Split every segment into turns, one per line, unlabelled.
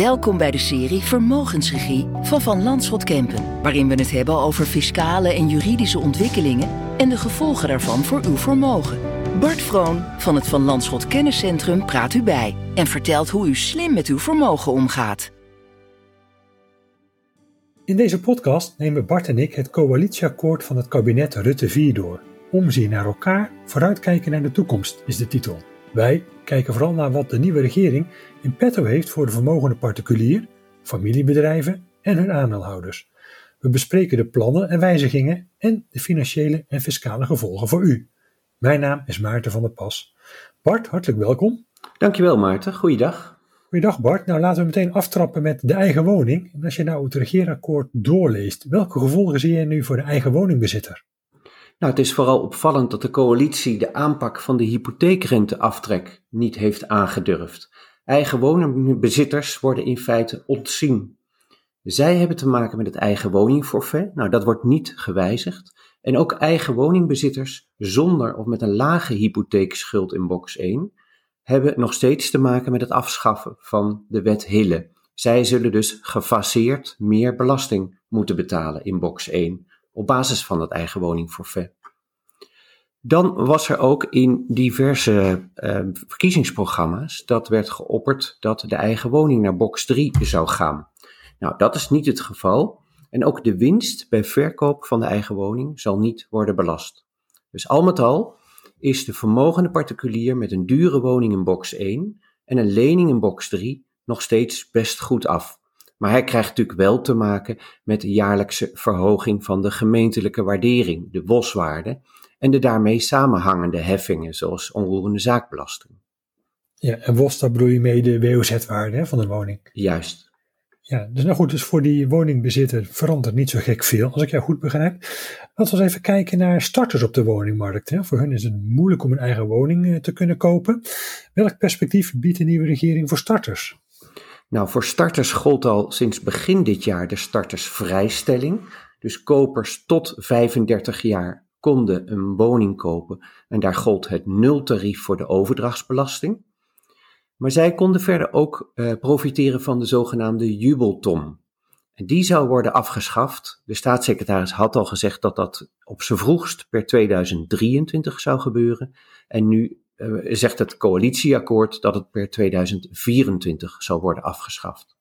Welkom bij de serie Vermogensregie van Van Landschot Kempen, waarin we het hebben over fiscale en juridische ontwikkelingen en de gevolgen daarvan voor uw vermogen. Bart Vroon van het Van Landschot Kenniscentrum praat u bij en vertelt hoe u slim met uw vermogen omgaat.
In deze podcast nemen Bart en ik het coalitieakkoord van het kabinet Rutte 4 door. Omzien naar elkaar, vooruitkijken naar de toekomst is de titel. Wij kijken vooral naar wat de nieuwe regering in petto heeft voor de vermogende particulier, familiebedrijven en hun aandeelhouders. We bespreken de plannen en wijzigingen en de financiële en fiscale gevolgen voor u. Mijn naam is Maarten van der Pas. Bart, hartelijk welkom.
Dankjewel Maarten, goeiedag.
Goeiedag Bart. Nou laten we meteen aftrappen met de eigen woning. En als je nou het regeerakkoord doorleest, welke gevolgen zie je nu voor de eigen woningbezitter?
Nou, het is vooral opvallend dat de coalitie de aanpak van de hypotheekrenteaftrek niet heeft aangedurfd. Eigen woningbezitters worden in feite ontzien. Zij hebben te maken met het eigen woningforfait. Nou, dat wordt niet gewijzigd. En ook eigen woningbezitters zonder of met een lage hypotheekschuld in box 1 hebben nog steeds te maken met het afschaffen van de wet Hille. Zij zullen dus gefaseerd meer belasting moeten betalen in box 1 op basis van het eigen woningforfait. Dan was er ook in diverse uh, verkiezingsprogramma's dat werd geopperd dat de eigen woning naar box 3 zou gaan. Nou, dat is niet het geval. En ook de winst bij verkoop van de eigen woning zal niet worden belast. Dus al met al is de vermogende particulier met een dure woning in box 1 en een lening in box 3 nog steeds best goed af. Maar hij krijgt natuurlijk wel te maken met de jaarlijkse verhoging van de gemeentelijke waardering, de WOS-waarde, en de daarmee samenhangende heffingen, zoals onroerende zaakbelasting.
Ja, en WOS, daar bedoel je mee de WOZ-waarde van de woning?
Juist.
Ja, dus nou goed, dus voor die woningbezitter verandert niet zo gek veel, als ik jou goed begrijp. Laten we eens even kijken naar starters op de woningmarkt. Hè. Voor hun is het moeilijk om een eigen woning eh, te kunnen kopen. Welk perspectief biedt de nieuwe regering voor starters?
Nou, voor starters gold al sinds begin dit jaar de startersvrijstelling. Dus kopers tot 35 jaar konden een woning kopen en daar gold het nultarief voor de overdrachtsbelasting. Maar zij konden verder ook uh, profiteren van de zogenaamde jubelton. En die zou worden afgeschaft. De staatssecretaris had al gezegd dat dat op z'n vroegst per 2023 zou gebeuren. En nu zegt het coalitieakkoord dat het per 2024 zal worden afgeschaft.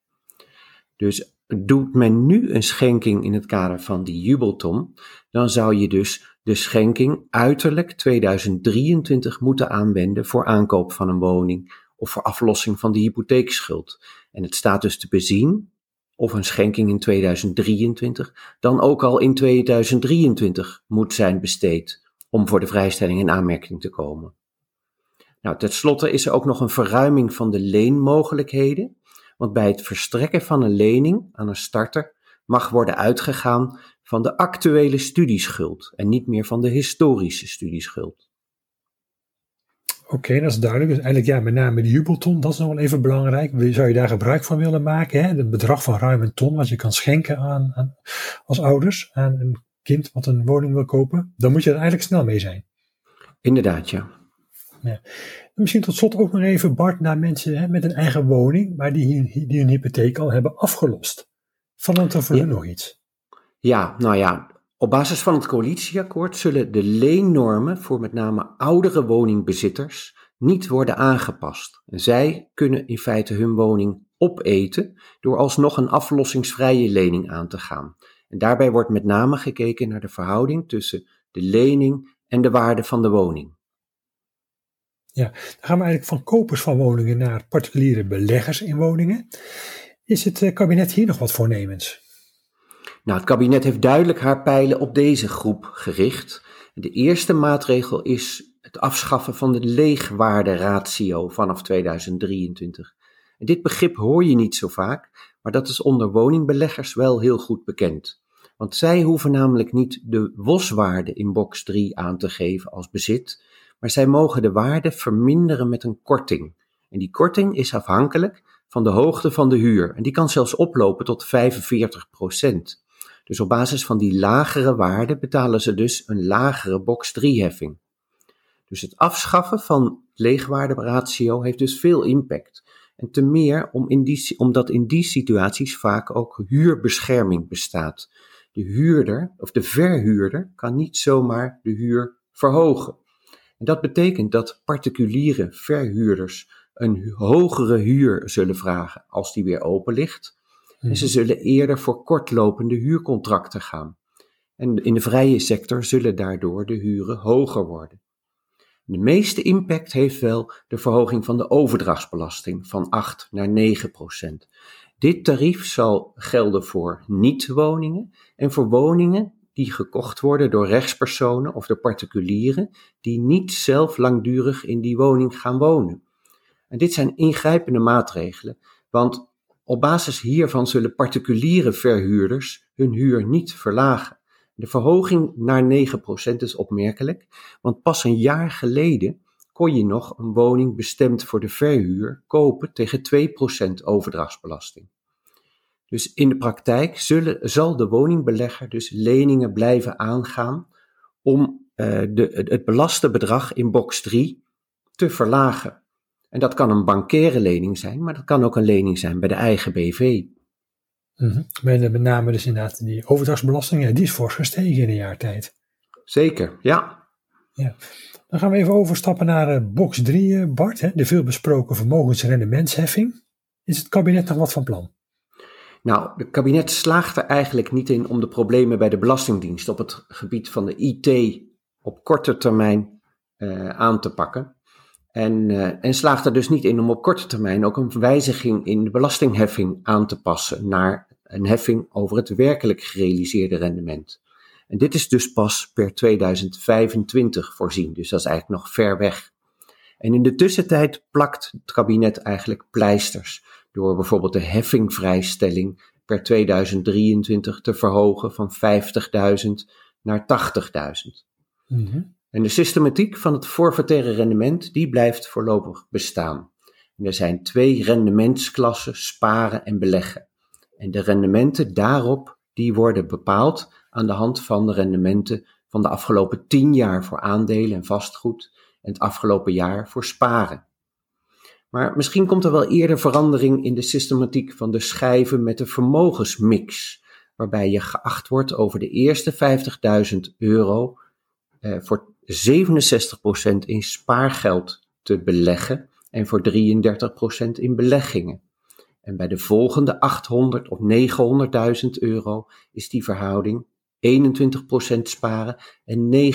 Dus doet men nu een schenking in het kader van die jubelton, dan zou je dus de schenking uiterlijk 2023 moeten aanwenden voor aankoop van een woning of voor aflossing van de hypotheekschuld. En het staat dus te bezien of een schenking in 2023 dan ook al in 2023 moet zijn besteed om voor de vrijstelling in aanmerking te komen. Nou, tenslotte is er ook nog een verruiming van de leenmogelijkheden, want bij het verstrekken van een lening aan een starter mag worden uitgegaan van de actuele studieschuld en niet meer van de historische studieschuld.
Oké, dat is duidelijk. Dus eigenlijk ja, met name de jubelton, dat is nog wel even belangrijk. Zou je daar gebruik van willen maken? Hè? Het bedrag van ruim een ton wat je kan schenken aan, aan, als ouders aan een kind wat een woning wil kopen. Dan moet je er eigenlijk snel mee zijn.
Inderdaad, ja.
Ja. Misschien tot slot ook nog even, Bart, naar mensen hè, met een eigen woning, maar die, die hun hypotheek al hebben afgelost. Verandert er voor ja. hun nog iets?
Ja, nou ja, op basis van het coalitieakkoord zullen de leennormen voor met name oudere woningbezitters niet worden aangepast. En zij kunnen in feite hun woning opeten door alsnog een aflossingsvrije lening aan te gaan. En daarbij wordt met name gekeken naar de verhouding tussen de lening en de waarde van de woning.
Ja, dan gaan we eigenlijk van kopers van woningen naar particuliere beleggers in woningen. Is het eh, kabinet hier nog wat voornemens?
Nou, het kabinet heeft duidelijk haar pijlen op deze groep gericht. De eerste maatregel is het afschaffen van de leegwaarderatio vanaf 2023. En dit begrip hoor je niet zo vaak, maar dat is onder woningbeleggers wel heel goed bekend. Want zij hoeven namelijk niet de WOS-waarde in box 3 aan te geven als bezit, maar zij mogen de waarde verminderen met een korting. En die korting is afhankelijk van de hoogte van de huur. En die kan zelfs oplopen tot 45 procent. Dus op basis van die lagere waarde betalen ze dus een lagere box 3 heffing. Dus het afschaffen van leegwaarderatio heeft dus veel impact. En te meer om omdat in die situaties vaak ook huurbescherming bestaat. De huurder of de verhuurder kan niet zomaar de huur verhogen. En dat betekent dat particuliere verhuurders een hogere huur zullen vragen als die weer open ligt. En ze mhm. zullen eerder voor kortlopende huurcontracten gaan. En in de vrije sector zullen daardoor de huren hoger worden. De meeste impact heeft wel de verhoging van de overdrachtsbelasting van 8 naar 9 procent. Dit tarief zal gelden voor niet-woningen en voor woningen die gekocht worden door rechtspersonen of door particulieren die niet zelf langdurig in die woning gaan wonen. En dit zijn ingrijpende maatregelen, want op basis hiervan zullen particuliere verhuurders hun huur niet verlagen. De verhoging naar 9% is opmerkelijk, want pas een jaar geleden kon je nog een woning bestemd voor de verhuur kopen tegen 2% overdrachtsbelasting. Dus in de praktijk zullen, zal de woningbelegger dus leningen blijven aangaan om uh, de, het belaste bedrag in box 3 te verlagen. En dat kan een bankaire lening zijn, maar dat kan ook een lening zijn bij de eigen BV.
Mm met, met name dus inderdaad die overdrachtsbelasting, die is fors gestegen in een jaar tijd.
Zeker, ja.
ja. Dan gaan we even overstappen naar uh, box 3, uh, Bart, hè, de veelbesproken vermogensrendementsheffing. Is het kabinet nog wat van plan?
Nou, het kabinet slaagt er eigenlijk niet in om de problemen bij de Belastingdienst op het gebied van de IT op korte termijn uh, aan te pakken. En, uh, en slaagt er dus niet in om op korte termijn ook een wijziging in de belastingheffing aan te passen naar een heffing over het werkelijk gerealiseerde rendement. En dit is dus pas per 2025 voorzien, dus dat is eigenlijk nog ver weg. En in de tussentijd plakt het kabinet eigenlijk pleisters door bijvoorbeeld de heffingvrijstelling per 2023 te verhogen van 50.000 naar 80.000. Mm En de systematiek van het forfaitaire rendement die blijft voorlopig bestaan. En er zijn twee rendementsklassen, sparen en beleggen. En de rendementen daarop die worden bepaald aan de hand van de rendementen van de afgelopen 10 jaar voor aandelen en vastgoed en het afgelopen jaar voor sparen. Maar misschien komt er wel eerder verandering in de systematiek van de schijven met de vermogensmix, waarbij je geacht wordt over de eerste 50.000 euro eh, voor 67% in spaargeld te beleggen en voor 33% in beleggingen. En bij de volgende 800 of 900.000 euro is die verhouding 21% sparen en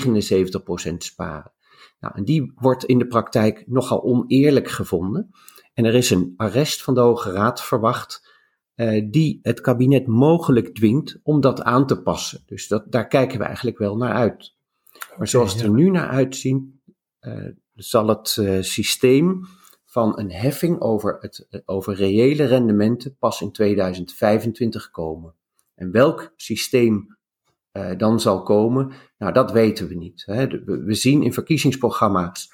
79% sparen. Nou, en die wordt in de praktijk nogal oneerlijk gevonden. En er is een arrest van de Hoge Raad verwacht, uh, die het kabinet mogelijk dwingt om dat aan te passen. Dus dat, daar kijken we eigenlijk wel naar uit. Maar zoals het er nu naar uitziet, uh, zal het uh, systeem van een heffing over, het, over reële rendementen pas in 2025 komen. En welk systeem uh, dan zal komen, nou dat weten we niet. Hè. We zien in verkiezingsprogramma's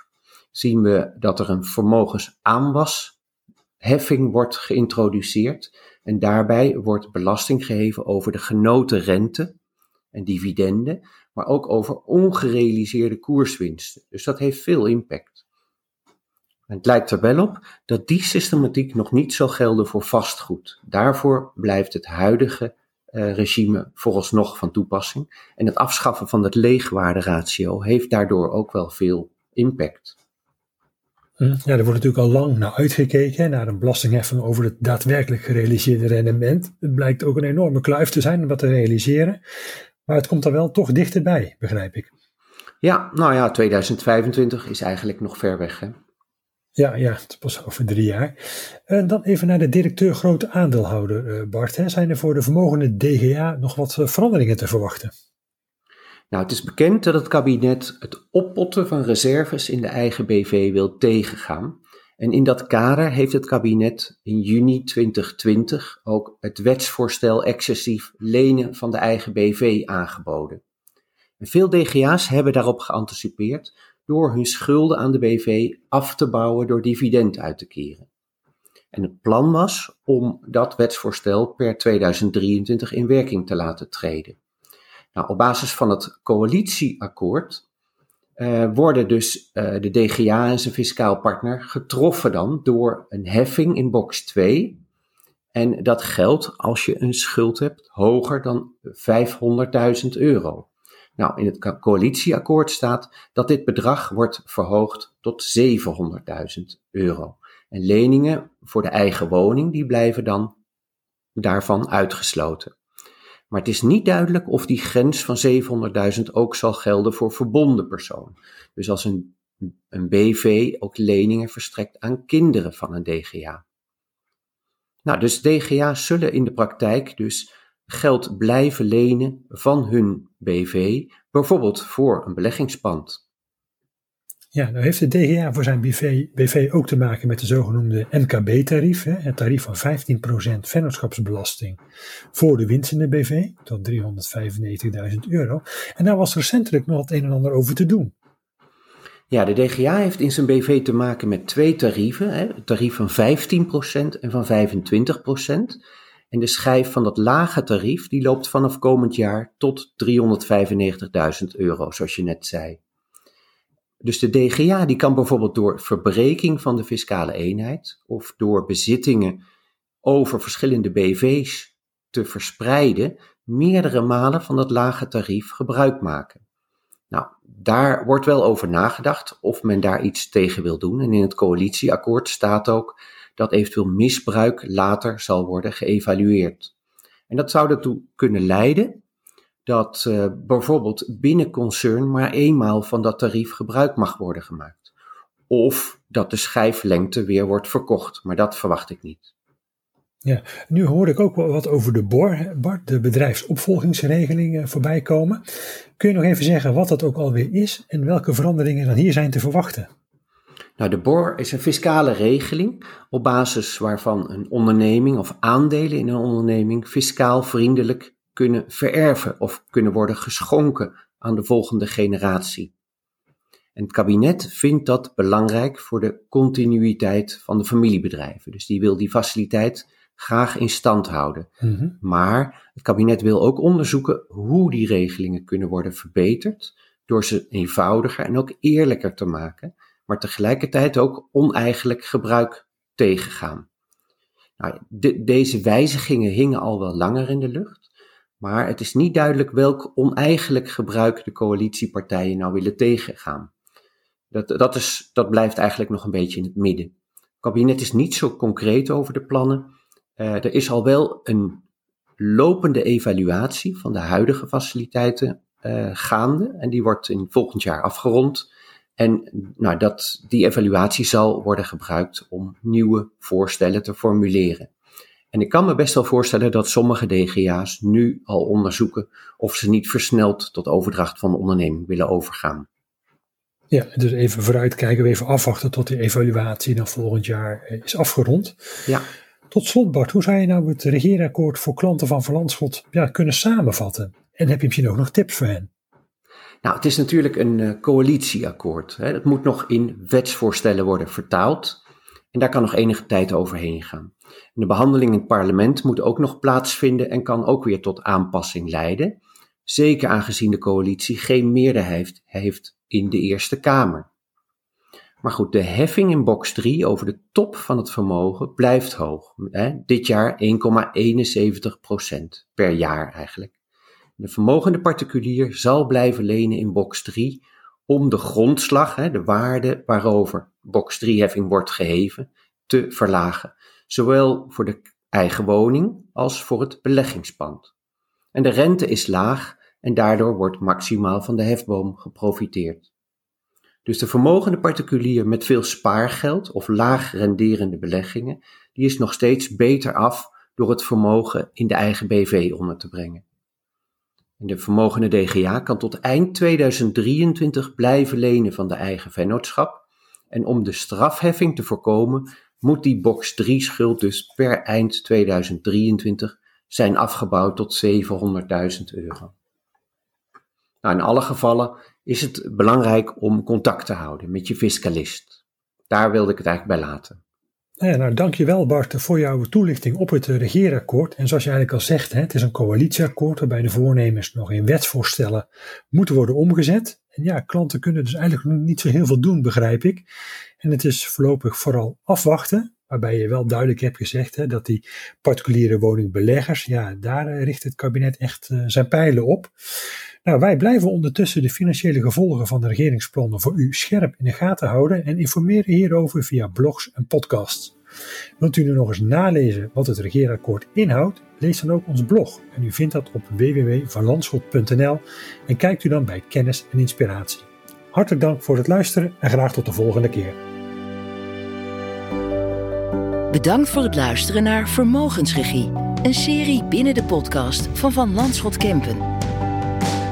zien we dat er een vermogensaanwasheffing wordt geïntroduceerd. En daarbij wordt belasting geheven over de genoten rente en dividenden, maar ook over ongerealiseerde koerswinsten. Dus dat heeft veel impact. Het lijkt er wel op dat die systematiek nog niet zal gelden voor vastgoed. Daarvoor blijft het huidige regime vooralsnog van toepassing. En het afschaffen van het leegwaarderatio heeft daardoor ook wel veel impact.
Hm, ja, er wordt natuurlijk al lang naar uitgekeken, naar een belastingheffing over het daadwerkelijk gerealiseerde rendement. Het blijkt ook een enorme kluif te zijn om dat te realiseren. Maar het komt er wel toch dichterbij, begrijp ik.
Ja, nou ja, 2025 is eigenlijk nog ver weg. Hè?
Ja, ja, het pas over drie jaar. En dan even naar de directeur grote aandeelhouder, eh, Bart. Hè. Zijn er voor de vermogende DGA nog wat eh, veranderingen te verwachten?
Nou, het is bekend dat het kabinet het oppotten van reserves in de eigen BV wil tegengaan. En in dat kader heeft het kabinet in juni 2020 ook het wetsvoorstel excessief lenen van de eigen BV aangeboden. En veel DGA's hebben daarop geanticipeerd door hun schulden aan de BV af te bouwen door dividend uit te keren. En het plan was om dat wetsvoorstel per 2023 in werking te laten treden. Nou, op basis van het coalitieakkoord uh, worden dus uh, de DGA en zijn fiscaal partner getroffen dan door een heffing in box 2. En dat geldt als je een schuld hebt hoger dan 500.000 euro. Nou, in het coalitieakkoord staat dat dit bedrag wordt verhoogd tot 700.000 euro. En leningen voor de eigen woning, die blijven dan daarvan uitgesloten. Maar het is niet duidelijk of die grens van 700.000 ook zal gelden voor verbonden personen. Dus als een, een BV ook leningen verstrekt aan kinderen van een DGA. Nou, dus DGA's zullen in de praktijk dus geld blijven lenen van hun BV, bijvoorbeeld voor een beleggingspand.
Ja, nou heeft de DGA voor zijn BV, BV ook te maken met de zogenoemde MKB-tarief, het tarief van 15% vennootschapsbelasting voor de winst in de BV, tot 395.000 euro. En daar was recentelijk nog het een en ander over te doen.
Ja, de DGA heeft in zijn BV te maken met twee tarieven, hè, het tarief van 15% en van 25%. En de schijf van dat lage tarief, die loopt vanaf komend jaar tot 395.000 euro, zoals je net zei. Dus de DGA die kan bijvoorbeeld door verbreking van de fiscale eenheid of door bezittingen over verschillende BV's te verspreiden, meerdere malen van dat lage tarief gebruik maken. Nou, daar wordt wel over nagedacht of men daar iets tegen wil doen. En in het coalitieakkoord staat ook dat eventueel misbruik later zal worden geëvalueerd. En dat zou ertoe kunnen leiden dat uh, bijvoorbeeld binnen concern maar eenmaal van dat tarief gebruik mag worden gemaakt. Of dat de schijflengte weer wordt verkocht, maar dat verwacht ik niet.
Ja, nu hoor ik ook wat over de BOR, de bedrijfsopvolgingsregeling, voorbij komen. Kun je nog even zeggen wat dat ook alweer is en welke veranderingen dan hier zijn te verwachten?
Nou, de BOR is een fiscale regeling op basis waarvan een onderneming of aandelen in een onderneming fiscaal vriendelijk kunnen vererven of kunnen worden geschonken aan de volgende generatie. En het kabinet vindt dat belangrijk voor de continuïteit van de familiebedrijven. Dus die wil die faciliteit graag in stand houden. Mhm. Maar het kabinet wil ook onderzoeken hoe die regelingen kunnen worden verbeterd door ze eenvoudiger en ook eerlijker te maken, maar tegelijkertijd ook oneigenlijk gebruik tegengaan. Nou, de, deze wijzigingen hingen al wel langer in de lucht. Maar het is niet duidelijk welk oneigenlijk gebruik de coalitiepartijen nou willen tegengaan. Dat, dat, is, dat blijft eigenlijk nog een beetje in het midden. Het kabinet is niet zo concreet over de plannen. Uh, er is al wel een lopende evaluatie van de huidige faciliteiten uh, gaande. En die wordt in volgend jaar afgerond. En nou, dat, die evaluatie zal worden gebruikt om nieuwe voorstellen te formuleren. En ik kan me best wel voorstellen dat sommige DGA's nu al onderzoeken of ze niet versneld tot overdracht van de onderneming willen overgaan.
Ja, dus even vooruitkijken, even afwachten tot die evaluatie dan volgend jaar eh, is afgerond.
Ja.
Tot slot Bart, hoe zou je nou het regeerakkoord voor klanten van Verlandschot ja, kunnen samenvatten? En heb je misschien ook nog tips voor hen?
Nou, het is natuurlijk een uh, coalitieakkoord. Het moet nog in wetsvoorstellen worden vertaald. En daar kan nog enige tijd overheen gaan. de behandeling in het parlement moet ook nog plaatsvinden en kan ook weer tot aanpassing leiden. Zeker aangezien de coalitie geen meerderheid heeft in de Eerste Kamer. Maar goed, de heffing in box 3 over de top van het vermogen blijft hoog. Dit jaar 1,71% per jaar eigenlijk. De vermogende particulier zal blijven lenen in box 3 om de grondslag, hè, de waarde waarover box 3 heffing wordt geheven, te verlagen. Zowel voor de eigen woning als voor het beleggingspand. En de rente is laag en daardoor wordt maximaal van de hefboom geprofiteerd. Dus de vermogende particulier met veel spaargeld of laag renderende beleggingen, die is nog steeds beter af door het vermogen in de eigen BV onder te brengen. De vermogende DGA kan tot eind 2023 blijven lenen van de eigen vennootschap. En om de strafheffing te voorkomen, moet die box 3 schuld dus per eind 2023 zijn afgebouwd tot 700.000 euro. Nou, in alle gevallen is het belangrijk om contact te houden met je fiscalist. Daar wilde ik het eigenlijk bij laten.
Nou, ja, nou, dankjewel Bart voor jouw toelichting op het regeerakkoord. En zoals je eigenlijk al zegt, het is een coalitieakkoord waarbij de voornemens nog in wetsvoorstellen moeten worden omgezet. En ja, klanten kunnen dus eigenlijk niet zo heel veel doen, begrijp ik. En het is voorlopig vooral afwachten. Waarbij je wel duidelijk hebt gezegd hè, dat die particuliere woningbeleggers, ja, daar eh, richt het kabinet echt uh, zijn pijlen op. Nou, wij blijven ondertussen de financiële gevolgen van de regeringsplannen voor u scherp in de gaten houden en informeren hierover via blogs en podcasts. Wilt u nu nog eens nalezen wat het regeerakkoord inhoudt? Lees dan ook ons blog en u vindt dat op www.vanlandschot.nl en kijkt u dan bij kennis en inspiratie. Hartelijk dank voor het luisteren en graag tot de volgende keer.
Bedankt voor het luisteren naar Vermogensregie, een serie binnen de podcast van Van Landschot Kempen.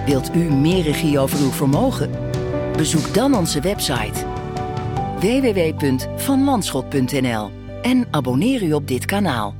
Wilt u meer regie over uw vermogen? Bezoek dan onze website www.vanlandschot.nl en abonneer u op dit kanaal.